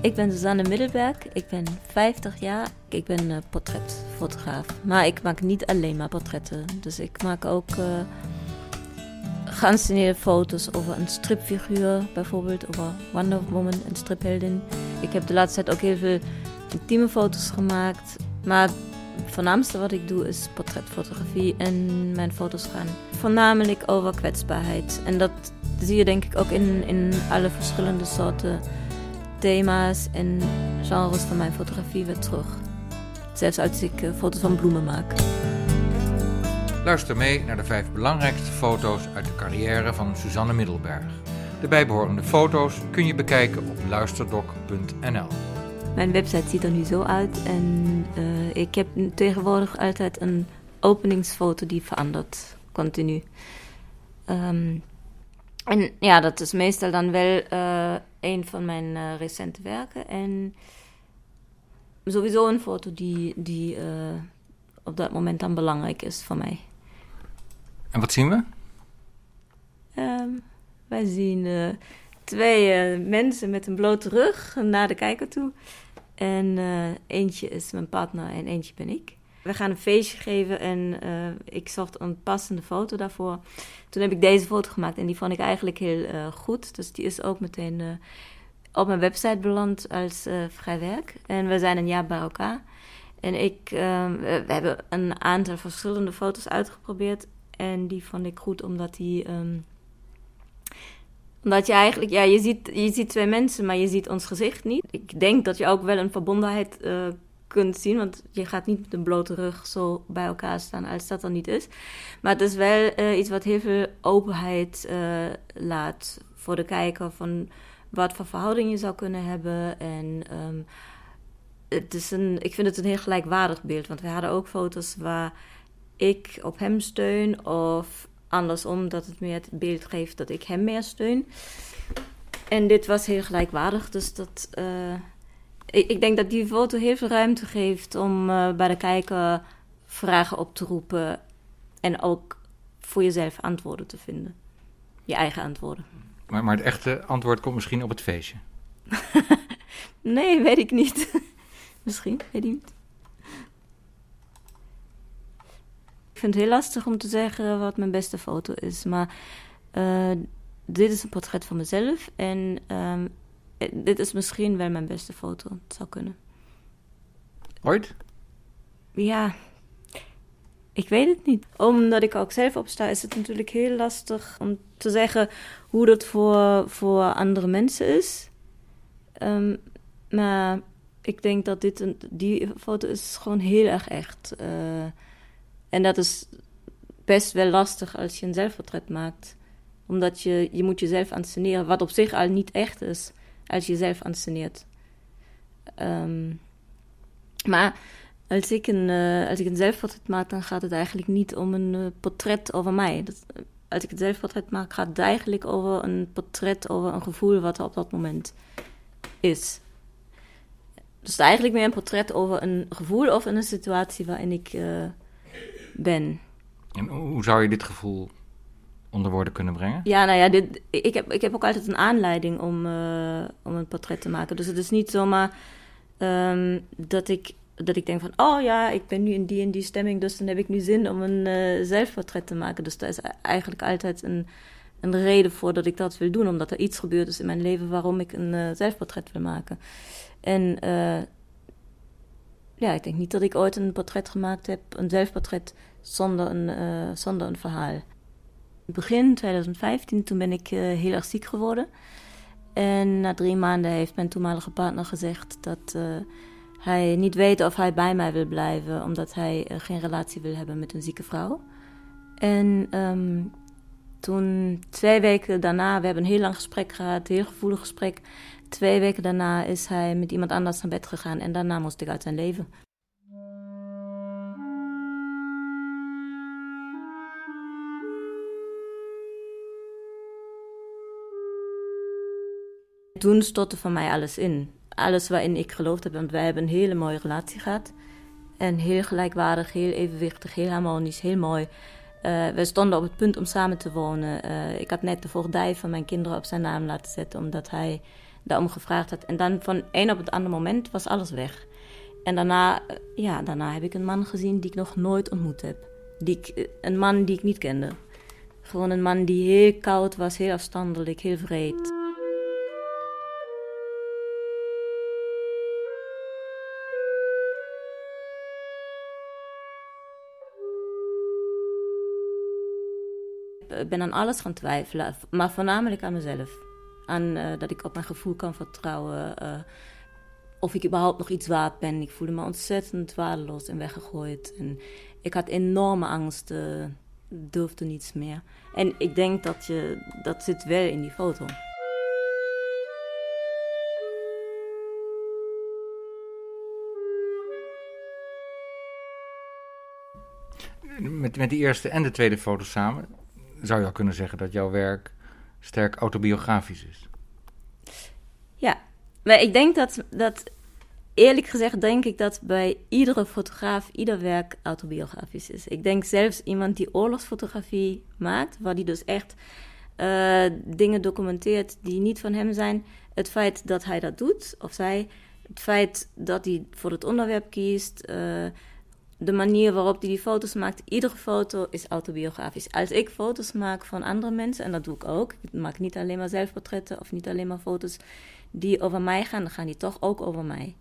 Ik ben Suzanne Middelberg, ik ben 50 jaar. Ik ben uh, portretfotograaf. Maar ik maak niet alleen maar portretten. Dus ik maak ook uh, geanceneerde foto's over een stripfiguur, bijvoorbeeld over Wonder Woman, een stripheldin. Ik heb de laatste tijd ook heel veel intieme foto's gemaakt. Maar het voornaamste wat ik doe is portretfotografie. En mijn foto's gaan voornamelijk over kwetsbaarheid. En dat zie je denk ik ook in, in alle verschillende soorten thema's en genres van mijn fotografie weer terug. Zelfs als ik uh, foto's van bloemen maak. Luister mee naar de vijf belangrijkste foto's uit de carrière van Suzanne Middelberg. De bijbehorende foto's kun je bekijken op luisterdoc.nl. Mijn website ziet er nu zo uit en uh, ik heb tegenwoordig altijd een openingsfoto die verandert continu. Um, en ja, dat is meestal dan wel uh, een van mijn uh, recente werken. En sowieso een foto die, die uh, op dat moment dan belangrijk is voor mij. En wat zien we? Um, wij zien twee mensen met een blote rug naar de kijker toe. En eentje is mijn partner en eentje ben ik. We gaan een feestje geven en uh, ik zocht een passende foto daarvoor. Toen heb ik deze foto gemaakt en die vond ik eigenlijk heel uh, goed. Dus die is ook meteen uh, op mijn website beland als vrij werk. En we zijn een jaar bij elkaar. En ik, we hebben een aantal verschillende foto's uitgeprobeerd. En die vond ik goed omdat die... Um, omdat je eigenlijk, ja, je ziet, je ziet twee mensen, maar je ziet ons gezicht niet. Ik denk dat je ook wel een verbondenheid kunt zien. Want je gaat niet met een blote rug zo bij elkaar staan als dat dan niet is. Maar het is wel uh, iets wat heel veel openheid uh, laat voor de kijker. Van wat voor verhouding je zou kunnen hebben. En um, het is een, ik vind het een heel gelijkwaardig beeld. Want we hadden ook foto's waar ik op hem steun. Of andersom, dat het meer het beeld geeft dat ik hem meer steun. En dit was heel gelijkwaardig. Dus dat... Uh, ik, ik, denk dat die foto heel veel ruimte geeft om uh, bij de kijker vragen op te roepen en ook voor jezelf antwoorden te vinden. Je eigen antwoorden. Maar, maar het echte antwoord komt misschien op het feestje? nee, weet ik niet. misschien, weet ik niet. Ik vind het heel lastig om te zeggen wat mijn beste foto is. Maar uh, dit is een portret van mezelf. En um, dit is misschien wel mijn beste foto. Het zou kunnen. Ooit? Ja, ik weet het niet. Omdat ik ook zelf opsta, is het natuurlijk heel lastig om te zeggen hoe dat voor, voor andere mensen is. Um, maar ik denk dat dit een, die foto is gewoon heel erg echt. Uh, en dat is best wel lastig als je een zelfportret maakt. Omdat je, je moet jezelf anseneren, wat op zich al niet echt is als je jezelf anseneert. Um, maar als ik, een, uh, als ik een zelfportret maak, dan gaat het eigenlijk niet om een uh, portret over mij. Dat, als ik een zelfportret maak, gaat het eigenlijk over een portret over een gevoel wat er op dat moment is. Dus eigenlijk meer een portret over een gevoel of een situatie waarin ik ben. En hoe zou je dit gevoel onder woorden kunnen brengen? Ja, nou ja, dit, ik, heb, ik heb ook altijd een aanleiding om, uh, om een portret te maken. Dus het is niet zomaar um, dat, ik, dat ik denk van... oh ja, ik ben nu in die en die stemming... dus dan heb ik nu zin om een uh, zelfportret te maken. Dus daar is eigenlijk altijd een, een reden voor dat ik dat wil doen... omdat er iets gebeurd is in mijn leven... waarom ik een uh, zelfportret wil maken. En ja, ik denk niet dat ik ooit een portret gemaakt heb... een zelfportret zonder een, zonder een verhaal begin 2015, toen ben ik uh, heel erg ziek geworden. En na drie maanden heeft mijn toenmalige partner gezegd dat uh, hij niet weet of hij bij mij wil blijven, omdat hij uh, geen relatie wil hebben met een zieke vrouw. En um, toen, twee weken daarna, we hebben een heel lang gesprek gehad, een heel gevoelig gesprek. Twee weken daarna is hij met iemand anders naar bed gegaan en daarna moest ik uit zijn leven. Toen stortte van mij alles in. Alles waarin ik geloofd heb. Want wij hebben een hele mooie relatie gehad. En heel gelijkwaardig, heel evenwichtig, heel harmonisch, heel mooi. Uh, we stonden op het punt om samen te wonen. Uh, ik had net de voogdij van mijn kinderen op zijn naam laten zetten, omdat hij daarom gevraagd had. En dan van een op het andere moment was alles weg. En daarna, eh, ja, daarna heb ik een man gezien die ik nog nooit ontmoet heb. Die eh, een man die ik niet kende. Gewoon een man die heel koud was, heel afstandelijk, heel vreed. Ik ben aan alles gaan twijfelen, maar voornamelijk aan mezelf. Aan uh, dat ik op mijn gevoel kan vertrouwen. Uh, of ik überhaupt nog iets waard ben. Ik voelde me ontzettend waardeloos en weggegooid. En ik had enorme angst, uh, durfde niets meer. En ik denk dat je, dat zit wel in die foto. Met, met de eerste en de tweede foto samen zou je al kunnen zeggen dat jouw werk sterk autobiografisch is. Ja, maar ik denk dat, dat eerlijk gezegd denk ik dat bij iedere fotograaf ieder werk autobiografisch is. Ik denk zelfs iemand die oorlogsfotografie maakt, waar die dus echt uh, dingen documenteert die niet van hem zijn, het feit dat hij dat doet, of zij, het feit dat hij voor het onderwerp kiest, uh, de manier waarop hij die foto's maakt, iedere foto is autobiografisch. Als ik foto's maak van andere mensen, en dat doe ik ook, ik maak niet alleen maar zelfportretten of niet alleen maar foto's die over mij gaan, dan gaan die toch ook over mij.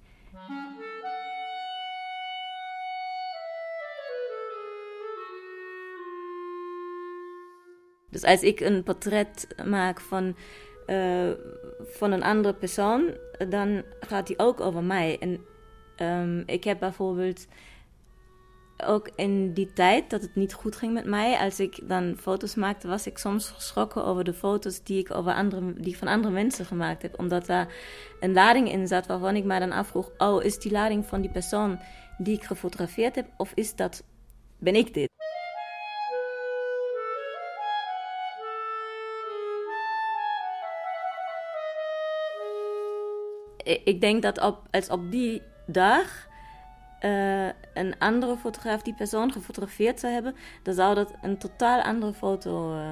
Dus als ik een portret maak van, uh, van een andere persoon, dan gaat die ook over mij. En um, ik heb bijvoorbeeld ook in die tijd dat het niet goed ging met mij, als ik dan foto's maakte, was ik soms geschrokken over de foto's die ik, over andere, die van andere mensen gemaakt heb. Omdat daar een lading in zat waarvan ik mij dan afvroeg: oh, is die lading van die persoon die ik gefotografeerd heb, of is dat, ben ik dit? Ik denk dat op, als op die dag uh, een andere fotograaf die persoon gefotografeerd zou hebben, dan zou dat een totaal andere foto uh,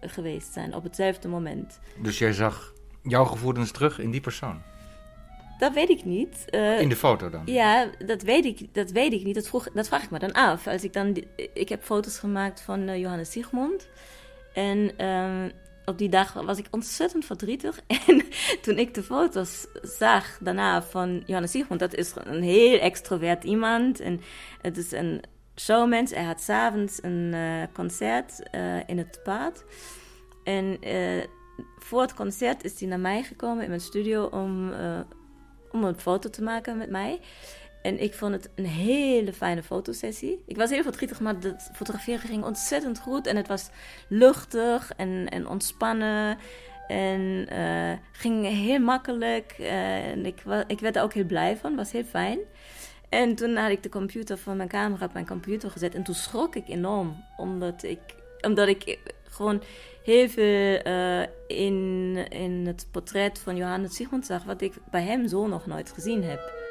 geweest zijn op hetzelfde moment. Dus jij zag jouw gevoelens terug in die persoon? Dat weet ik niet. Uh, in de foto dan? Ja, dat weet ik, dat weet ik niet. Dat, vroeg, dat vraag ik me dan af. Als ik, dan, ik heb foto's gemaakt van Johannes Sigmund. En ehm, op die dag was ik ontzettend verdrietig. En toen ik de foto's zag daarna van Johannes Sigmund, dat is een heel extrovert iemand. En het is een showmens. Hij had s'avonds een uh, concert uh, in het paard. En uh, voor het concert is hij naar mij gekomen in mijn studio om, om een foto te maken met mij. En ik vond het een hele fijne fotosessie. Ik was heel verdrietig, maar het fotograferen ging ontzettend goed. En het was luchtig en, en ontspannen. En uh, ging heel makkelijk. En ik, ik werd er ook heel blij van. was heel fijn. En toen had ik de computer van mijn camera op mijn computer gezet. En toen schrok ik enorm. Omdat ik, omdat ik gewoon heel veel uh, in, in het portret van Johannes Sigmund zag. Wat ik bij hem zo nog nooit gezien heb.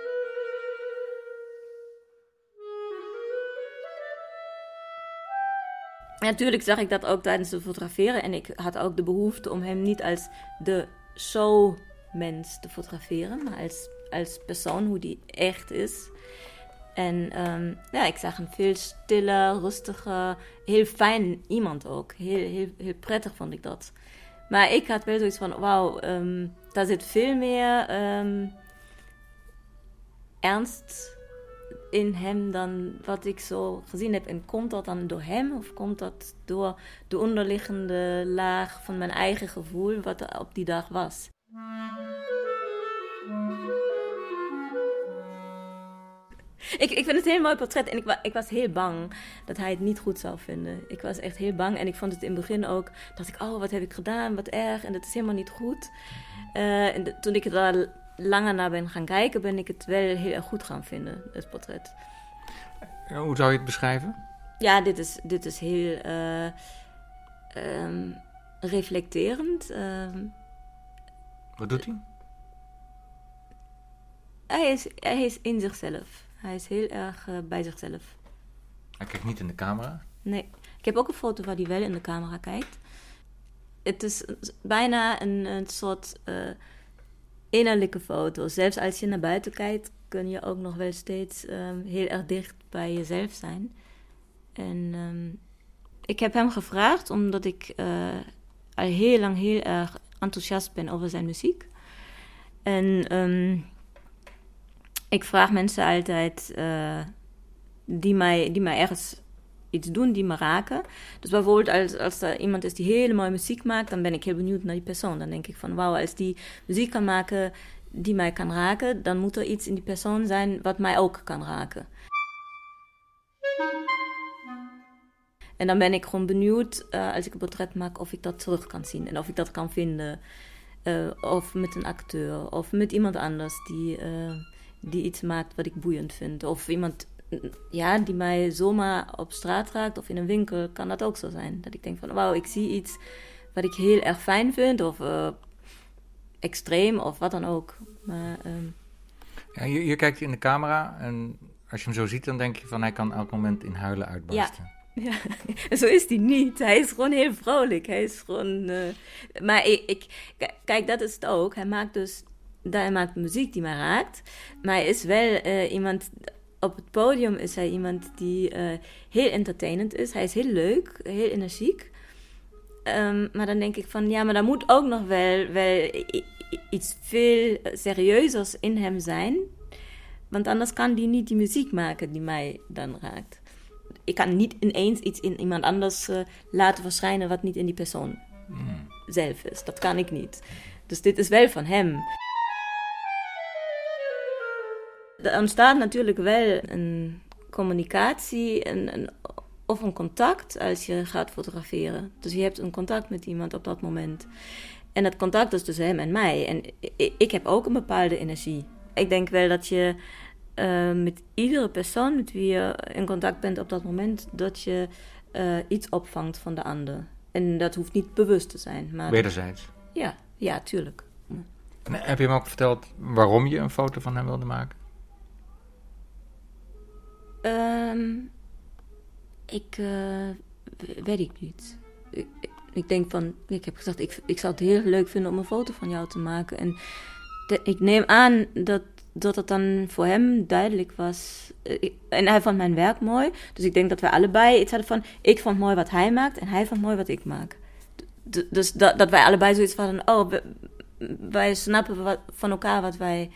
Natuurlijk zag ik dat ook tijdens het fotograferen. En ik had ook de behoefte om hem niet als de showmens te fotograferen, maar als, als persoon, hoe die echt is. En um, ja, ik zag een veel stiller, rustiger, heel fijn iemand ook. Heel, heel, prettig vond ik dat. Maar ik had wel zoiets van, wauw, um, daar zit veel meer um, ernst in hem dan wat ik zo gezien heb. En komt dat dan door hem of komt dat door de onderliggende laag van mijn eigen gevoel wat er op die dag was? Ik, ik vind het een heel mooi portret en ik, ik was heel bang dat hij het niet goed zou vinden. Ik was echt heel bang en ik vond het in het begin ook, dat ik, oh wat heb ik gedaan, wat erg en dat is helemaal niet goed. Uh, en toen ik daar langer naar ben gaan kijken, ben ik het wel heel erg goed gaan vinden, het portret. Hoe zou je het beschrijven? Ja, dit is, dit is heel uh, um, reflecterend. Um, Wat doet hij? Hij is, hij is in zichzelf. Hij is heel erg uh, bij zichzelf. Hij kijkt niet in de camera? Nee. Ik heb ook een foto waar hij wel in de camera kijkt. Het is bijna een, een soort... Uh, innerlijke foto's. Zelfs als je naar buiten kijkt, kun je ook nog wel steeds um, heel erg dicht bij jezelf zijn. En um, ik heb hem gevraagd omdat ik uh, al heel lang heel erg enthousiast ben over zijn muziek. En um, ik vraag mensen altijd uh, die, mij, die mij ergens iets doen, die me raken. Dus bijvoorbeeld als, als er iemand is die hele mooie muziek maakt, dan ben ik heel benieuwd naar die persoon. Dan denk ik van wauw, als die muziek kan maken die mij kan raken, dan moet er iets in die persoon zijn wat mij ook kan raken. En dan ben ik gewoon benieuwd uh, als ik een portret maak of ik dat terug kan zien en of ik dat kan vinden. Uh, of met een acteur of met iemand anders die, uh, die iets maakt wat ik boeiend vind. Of iemand ja, die mij zomaar op straat raakt of in een winkel, kan dat ook zo zijn. Dat ik denk van wauw, ik zie iets wat ik heel erg fijn vind of extreem of wat dan ook. Maar, um... ja, je, je, kijkt in de camera en als je hem zo ziet, dan denk je van hij kan elk moment in huilen uitbarsten. Ja. Ja, zo is hij niet. Hij is gewoon heel vrolijk. Hij is gewoon. Uh... maar ik, ik, kijk, dat is het ook. Hij maakt dus. Hij maakt muziek die mij raakt. Maar hij is wel uh, iemand. Op het podium is hij iemand die uh, heel entertainend is. Hij is heel leuk, heel energiek. Um, maar dan denk ik van ja, maar er moet ook nog wel, wel iets veel serieuzers in hem zijn. Want anders kan die niet die muziek maken die mij dan raakt. Ik kan niet ineens iets in iemand anders uh, laten verschijnen wat niet in die persoon mm. zelf is. Dat kan ik niet. Dus dit is wel van hem. Er ontstaat natuurlijk wel een communicatie, een, een of een contact als je gaat fotograferen. Dus je hebt een contact met iemand op dat moment. En dat contact is tussen hem en mij. En ik heb ook een bepaalde energie. Ik denk wel dat je uh, met iedere persoon met wie je in contact bent op dat moment, dat je uh, iets opvangt van de ander. En dat hoeft niet bewust te zijn. Maar Wederzijds? Ja, ja, tuurlijk. En heb je hem ook verteld waarom je een foto van hem wilde maken? Um, ik uh, weet ik niet. Ik, denk van, ik heb gezegd, ik, ik zou het heel leuk vinden om een foto van jou te maken. En ik neem aan dat, dat het dan voor hem duidelijk was. Ik, en hij vond mijn werk mooi. Dus ik denk dat wij allebei iets hadden van, ik vond mooi wat hij maakt en hij vond mooi wat ik maak. Dus dat, dat wij allebei zoiets van, oh, wij snappen van elkaar wat wij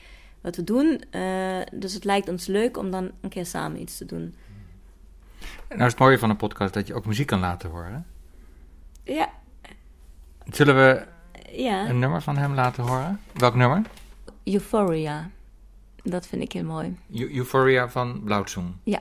wat we doen. Uh, dus het lijkt ons leuk om dan een keer samen iets te doen. Nou is het mooie van een podcast dat je ook muziek kan laten horen. Ja. Zullen we ja. een nummer van hem laten horen? Welk nummer? Euphoria. Dat vind ik heel mooi. Euphoria van Blauwtsoen. Ja.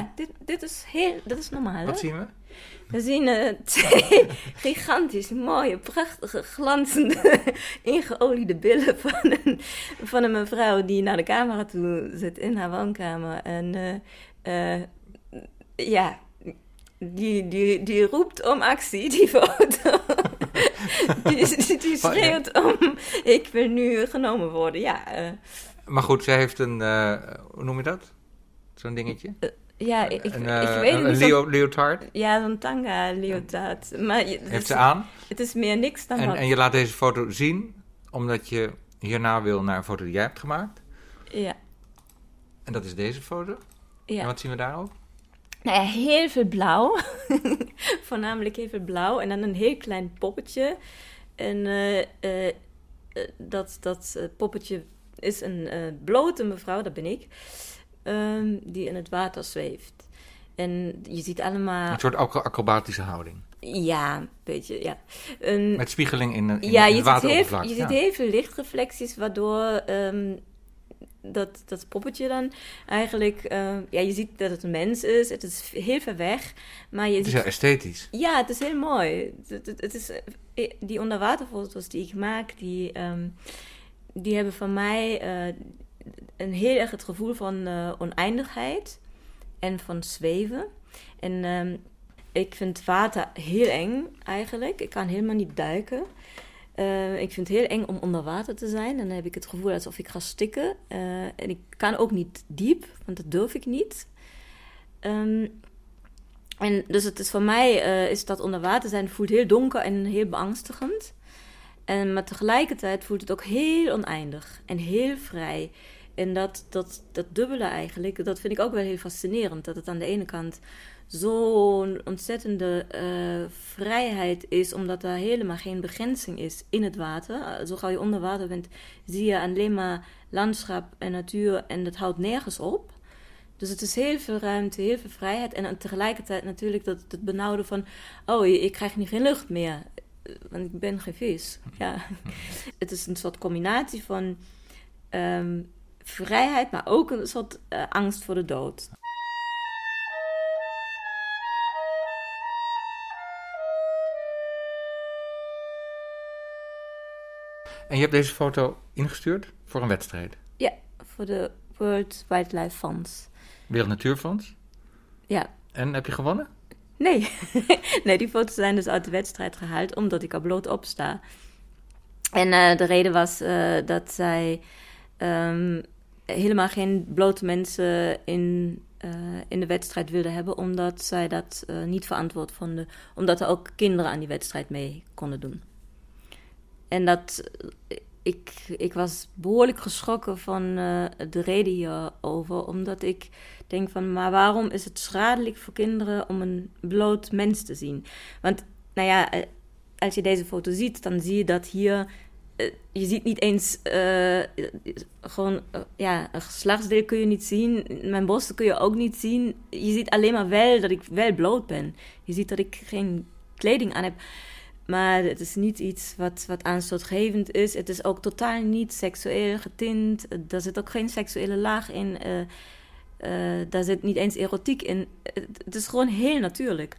Ja, dit, dit, is heel, dit is normaal. Wat hè? zien we? We zien eh, twee gigantisch mooie, prachtige, glanzende, ingeoliede billen van een, van een mevrouw die naar de camera toe zit in haar woonkamer. En eh, eh, ja, die, die, die roept om actie, die foto. die, die, die schreeuwt om, ik wil nu genomen worden. Ja, Maar goed, zij heeft een, hoe noem je dat? Zo'n dingetje? Ja ik, een, ik eh, weet een, het een niet. leo- leotard Ja, zo'n tanga leotard. Maar je- het heeft ze aan. Het is meer niks dan En, wat. en je laat deze foto zien, omdat je hierna wil naar een foto die jij hebt gemaakt. Ja, En dat is deze foto. En ja. wat zien we daarop? Nou ja, heel veel blauw. Voornamelijk heel veel blauw. En dan een heel klein poppetje. En eh, eh, dat, dat poppetje is een blote mevrouw, dat ben ik. Ehm, die in het water zweeft. En je ziet allemaal... Een soort acro- acrobatische houding. Ja, een beetje, ja. Met spiegeling in, in, ja, in het wateroppervlak. je Ja. ziet heel veel lichtreflecties, waardoor ehm, dat, dat poppetje dan eigenlijk... eh, ja, je ziet dat het een mens is, het is heel ver weg, maar je Het is ziet... heel esthetisch. Ja, het is heel mooi. Het, het, het is, eh, die onderwaterfoto's die ik maak, die, ehm, die hebben van mij eh, een heel erg het gevoel van eh, oneindigheid en van zweven. En ehm, ik vind water heel eng eigenlijk. Ik kan helemaal niet duiken. Eh, ik vind het heel eng om onder water te zijn. Dan heb ik het gevoel alsof ik ga stikken. Eh, en ik kan ook niet diep, want dat durf ik niet. Ehm, en dus het is voor mij, is dat onder water zijn, voelt heel donker en heel beangstigend. En, maar tegelijkertijd voelt het ook heel oneindig en heel vrij. En dat, dat, dat dubbele eigenlijk, dat vind ik ook wel heel fascinerend. Dat het aan de ene kant zo'n ontzettende eh, vrijheid is, omdat er helemaal geen begrenzing is in het water. Eh, Zo gauw je onder water bent, zie je alleen maar landschap en natuur en dat houdt nergens op. Dus het is heel veel ruimte, heel veel vrijheid. En tegelijkertijd natuurlijk dat het benauwde van... oh, ik krijg nu geen lucht meer. Want ik ben geen vis. Ja. Het is een soort combinatie van ehm, vrijheid... maar ook een soort eh, angst voor de dood. En je hebt deze foto ingestuurd voor een wedstrijd. Ja, voor de World Wildlife Funds. Wereld Natuurfonds. Ja, En heb je gewonnen? Nee. nee, die foto's zijn dus uit de wedstrijd gehaald omdat ik er bloot op sta. En eh, de reden was eh, dat zij ehm, helemaal geen blote mensen in, eh, in de wedstrijd wilden hebben, omdat zij dat niet verantwoord vonden, omdat er ook kinderen aan die wedstrijd mee konden doen. En dat, ik, ik was behoorlijk geschrokken van eh, de reden hierover, omdat ik denk van, maar waarom is het schadelijk voor kinderen om een bloot mens te zien? Want, nou ja, eh, als je deze foto ziet, dan zie je dat hier, eh, je ziet niet eens, gewoon, ja, een geslachtsdeel kun je niet zien, mijn borsten kun je ook niet zien. Je ziet alleen maar wel dat ik wel bloot ben. Je ziet dat ik geen kleding aan heb. Maar het is niet iets wat, wat aanstootgevend is. Het is ook totaal niet seksueel getint. Er zit ook geen seksuele laag in. eh eh, daar zit niet eens erotiek in. Het, het is gewoon heel natuurlijk.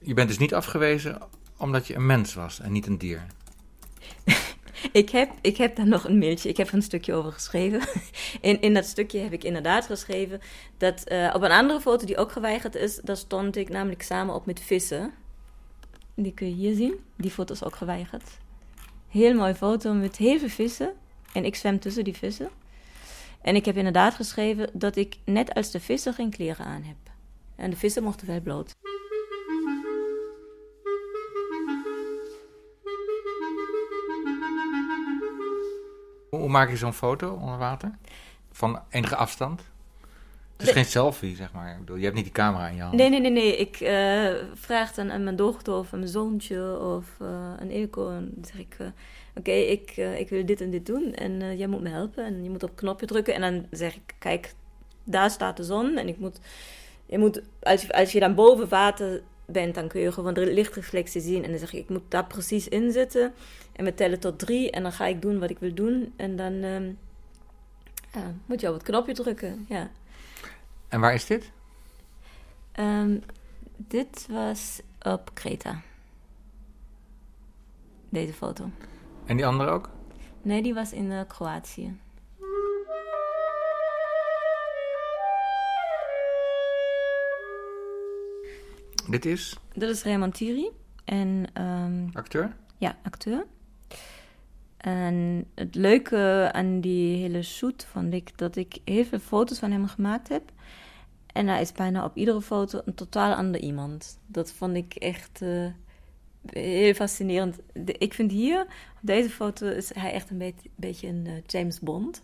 Je bent dus niet afgewezen omdat je een mens was en niet een dier. Ik heb, ik heb daar nog een mailtje, ik heb er een stukje over geschreven. In, in dat stukje heb ik inderdaad geschreven dat eh, op een andere foto die ook geweigerd is, daar stond ik namelijk samen op met vissen. Die kun je hier zien. Die foto is ook geweigerd. Heel mooie foto met heel veel vissen. En ik zwem tussen die vissen. En ik heb inderdaad geschreven dat ik net als de vissen geen kleren aan heb. En de vissen mochten wel bloot. Hoe, maak je zo'n foto onder water? Van enige afstand? Het is geen selfie, zeg maar. Ik bedoel, je hebt niet die camera in je hand. Nee, nee, nee, nee. Ik eh, vraag dan aan mijn dochter of aan mijn zoontje of uh, aan Ilko. En dan zeg ik, uh, oké, okay, ik, ik wil dit en dit doen. En jij moet me helpen. En je moet op een knopje drukken. En dan zeg ik, kijk, daar staat de zon. En ik moet, je moet als, je, als je dan boven water bent, dan kun je gewoon de lichtreflectie zien. En dan zeg ik, ik moet daar precies in zitten. En we tellen tot drie. En dan ga ik doen wat ik wil doen. En dan um, moet je op het knopje drukken, ja. En waar is dit? Um, dit was op Kreta. Deze foto. En die andere ook? Nee, die was in uh, Kroatië. Dit is? Dit is Raymond Thierry. En, um, acteur? Ja, acteur. En het leuke aan die hele shoot vond ik dat ik heel veel foto's van hem gemaakt heb. En hij is bijna op iedere foto een totaal ander iemand. Dat vond ik echt uh, heel fascinerend. De, ik vind hier, op deze foto, is hij echt een beetje, beetje een uh, James Bond.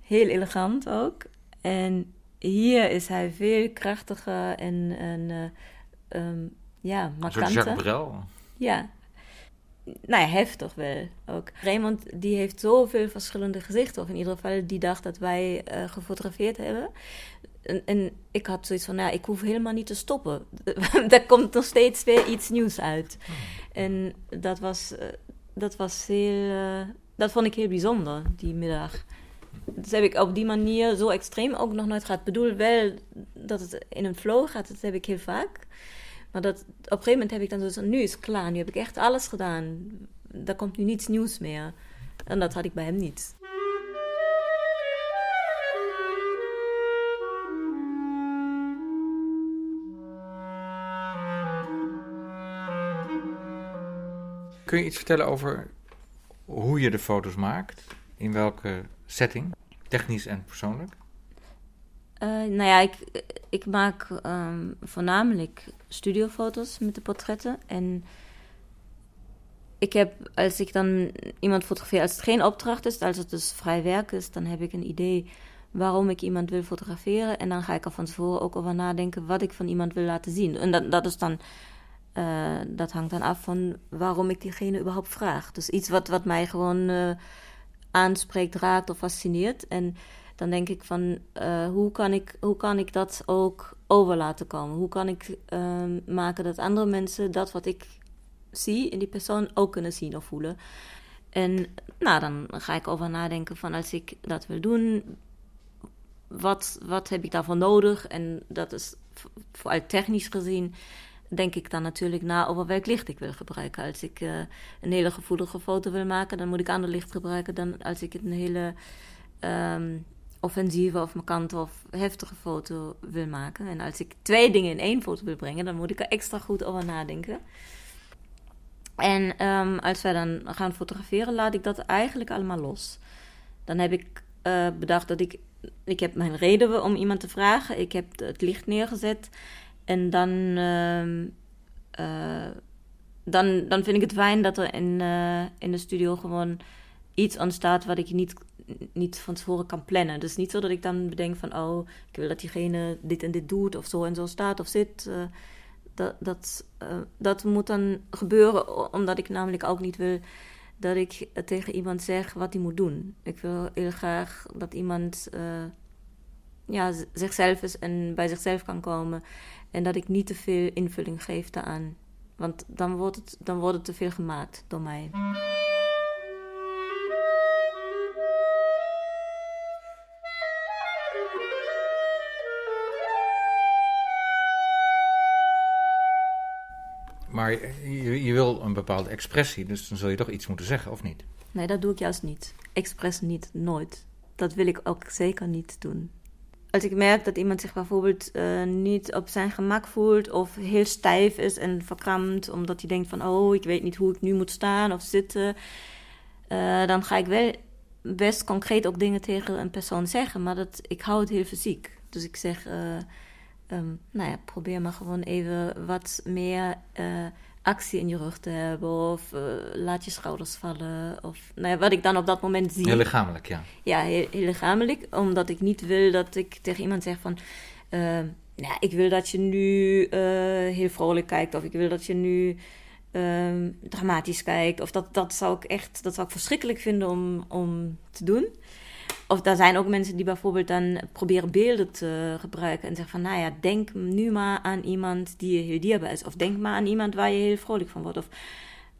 Heel elegant ook. En hier is hij veel krachtiger en, en uh, um, ja, markanter. Jacques Brel. Ja. Nou ja, heftig wel ook. Raymond die heeft zoveel verschillende gezichten. Of in ieder geval die dag dat wij uh, gefotografeerd hebben. En, en, ik had zoiets van, nou, ik hoef helemaal niet te stoppen. er komt nog steeds weer iets nieuws uit. En dat was, uh, dat was heel... Uh, dat vond ik heel bijzonder, die middag. Dat heb ik op die manier zo extreem ook nog nooit gehad. Ik bedoel wel dat het in een flow gaat, dat heb ik heel vaak. Maar dat, op een gegeven moment heb ik dan zo nu is het klaar, nu heb ik echt alles gedaan. Er komt nu niets nieuws meer. En dat had ik bij hem niet. Kun je iets vertellen over hoe je de foto's maakt? In welke setting? Technisch en persoonlijk? Uh, nou ja, ik, ik maak um, voornamelijk studiofoto's met de portretten. En ik heb, als ik dan iemand fotografeer, als het geen opdracht is, als het dus vrij werk is, dan heb ik een idee waarom ik iemand wil fotograferen. En dan ga ik er van tevoren ook over nadenken wat ik van iemand wil laten zien. En dat, dat is dan. Uh, dat hangt dan af van waarom ik diegene überhaupt vraag. Dus iets wat, wat mij gewoon uh, aanspreekt, raakt of fascineert. En dan denk ik van uh, hoe, kan ik, hoe kan ik dat ook over laten komen? Hoe kan ik uh, maken dat andere mensen dat wat ik zie in die persoon ook kunnen zien of voelen? En nou, dan ga ik over nadenken van als ik dat wil doen, wat, wat heb ik daarvoor nodig? En dat is vooral technisch gezien denk ik dan natuurlijk na over welk licht ik wil gebruiken. Als ik uh, een hele gevoelige foto wil maken, dan moet ik ander licht gebruiken dan als ik een hele um, offensieve of markante of heftige foto wil maken. En als ik twee dingen in één foto wil brengen, dan moet ik er extra goed over nadenken. En um, als wij dan gaan fotograferen, laat ik dat eigenlijk allemaal los. Dan heb ik uh, bedacht dat ik. Ik heb mijn reden om iemand te vragen. Ik heb het licht neergezet. En dan, uh, uh, dan, dan vind ik het fijn dat er in, uh, in de studio gewoon iets ontstaat wat ik niet, niet van tevoren kan plannen. Dus niet zo dat ik dan bedenk van, oh, ik wil dat diegene dit en dit doet of zo en zo staat of zit. dat, dat, dat moet dan gebeuren, omdat ik namelijk ook niet wil dat ik tegen iemand zeg wat hij moet doen. Ik wil heel graag dat iemand ja, zichzelf is en bij zichzelf kan komen. En dat ik niet te veel invulling geef daaraan. Want dan wordt het, dan wordt het te veel gemaakt door mij. Maar je, wil een bepaalde expressie, dus dan zul je toch iets moeten zeggen, of niet? Nee, dat doe ik juist niet. Expres niet, nooit. Dat wil ik ook zeker niet doen als ik merk dat iemand zich bijvoorbeeld uh, niet op zijn gemak voelt of heel stijf is en verkrampt, omdat hij denkt van oh, ik weet niet hoe ik nu moet staan of zitten, uh, dan ga ik wel best concreet ook dingen tegen een persoon zeggen, maar dat, ik hou het heel fysiek. Dus ik zeg, uh, um, nou ja, probeer maar gewoon even wat meer actie in je rug te hebben. Of uh, laat je schouders vallen. Of nou ja, wat ik dan op dat moment zie. Heel lichamelijk, ja. Ja, heel, heel lichamelijk. Omdat ik niet wil dat ik tegen iemand zeg van... Uh, nou, ik wil dat je nu uh, heel vrolijk kijkt. Of ik wil dat je nu dramatisch kijkt. Of dat, dat zou ik echt dat zou ik verschrikkelijk vinden om, om te doen. Of daar zijn ook mensen die bijvoorbeeld dan proberen beelden te gebruiken en zeggen van, nou ja, denk nu maar aan iemand die je heel dierbaar is. Of denk maar aan iemand waar je heel vrolijk van wordt. Of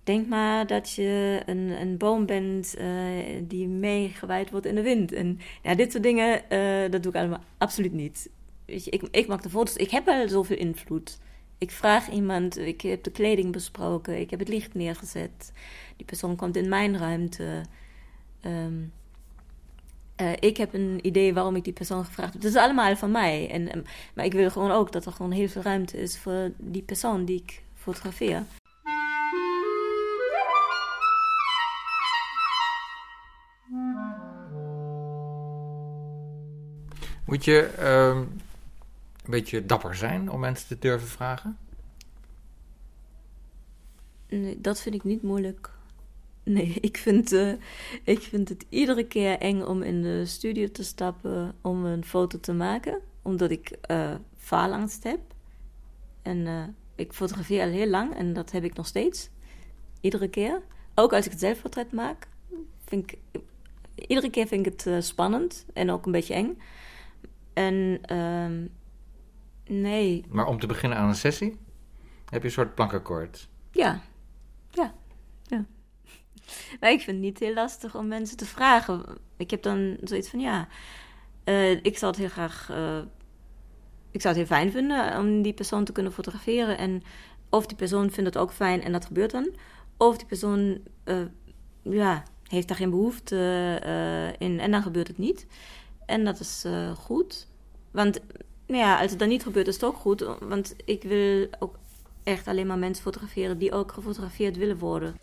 denk maar dat je een, een boom bent uh, die meegewaaid wordt in de wind. En ja, dit soort dingen, uh, dat doe ik allemaal absoluut niet. Ik, ik maak de foto's, ik heb wel zoveel invloed. Ik vraag iemand, ik heb de kleding besproken, ik heb het licht neergezet. Die persoon komt in mijn ruimte. Um, uh, ik heb een idee waarom ik die persoon gevraagd heb. Het is allemaal van mij. En, um, maar ik wil gewoon ook dat er gewoon heel veel ruimte is voor die persoon die ik fotografeer. Moet je uh, een beetje dapper zijn om mensen te durven vragen? Nee, dat vind ik niet moeilijk. Nee, ik vind, uh, ik vind het iedere keer eng om in de studio te stappen om een foto te maken. Omdat ik uh, faalangst heb. En uh, ik fotografeer al heel lang en dat heb ik nog steeds. Iedere keer. Ook als ik het zelfportret maak. Vind ik, iedere keer vind ik het spannend en ook een beetje eng. En uh, nee. Maar om te beginnen aan een sessie heb je een soort plankakkoord. Ja, ja, ja. Maar ik vind het niet heel lastig om mensen te vragen. Ik heb dan zoiets van ja, uh, ik zou het heel graag. Uh, ik zou het heel fijn vinden om die persoon te kunnen fotograferen. En of die persoon vindt het ook fijn en dat gebeurt dan. Of die persoon uh, ja, heeft daar geen behoefte in en dan gebeurt het niet. En dat is goed. Want nou ja, als het dan niet gebeurt, is het ook goed. Want ik wil ook echt alleen maar mensen fotograferen die ook gefotografeerd willen worden.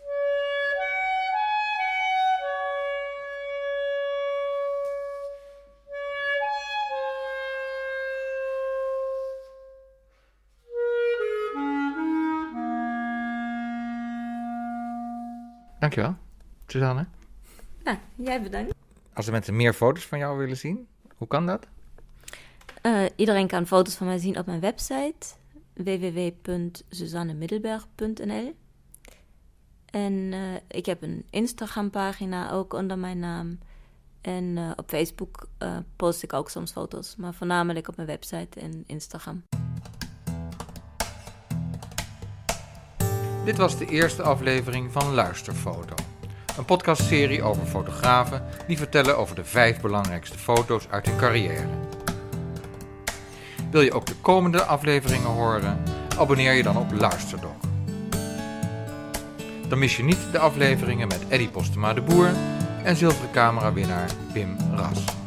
Dankjewel, Suzanne. Nou, jij bedankt. Als de mensen meer foto's van jou willen zien, hoe kan dat? Uh, iedereen kan foto's van mij zien op mijn website www.suzannemiddelberg.nl. En uh, ik heb een Instagram-pagina ook onder mijn naam. En uh, op Facebook post ik ook soms foto's, maar voornamelijk op mijn website en Instagram. Dit was de eerste aflevering van Luisterfoto. Een podcastserie over fotografen die vertellen over de vijf belangrijkste foto's uit hun carrière. Wil je ook de komende afleveringen horen? Abonneer je dan op Luisterdok. Dan mis je niet de afleveringen met Eddie Postema de Boer en zilveren camerawinnaar Pim Ras.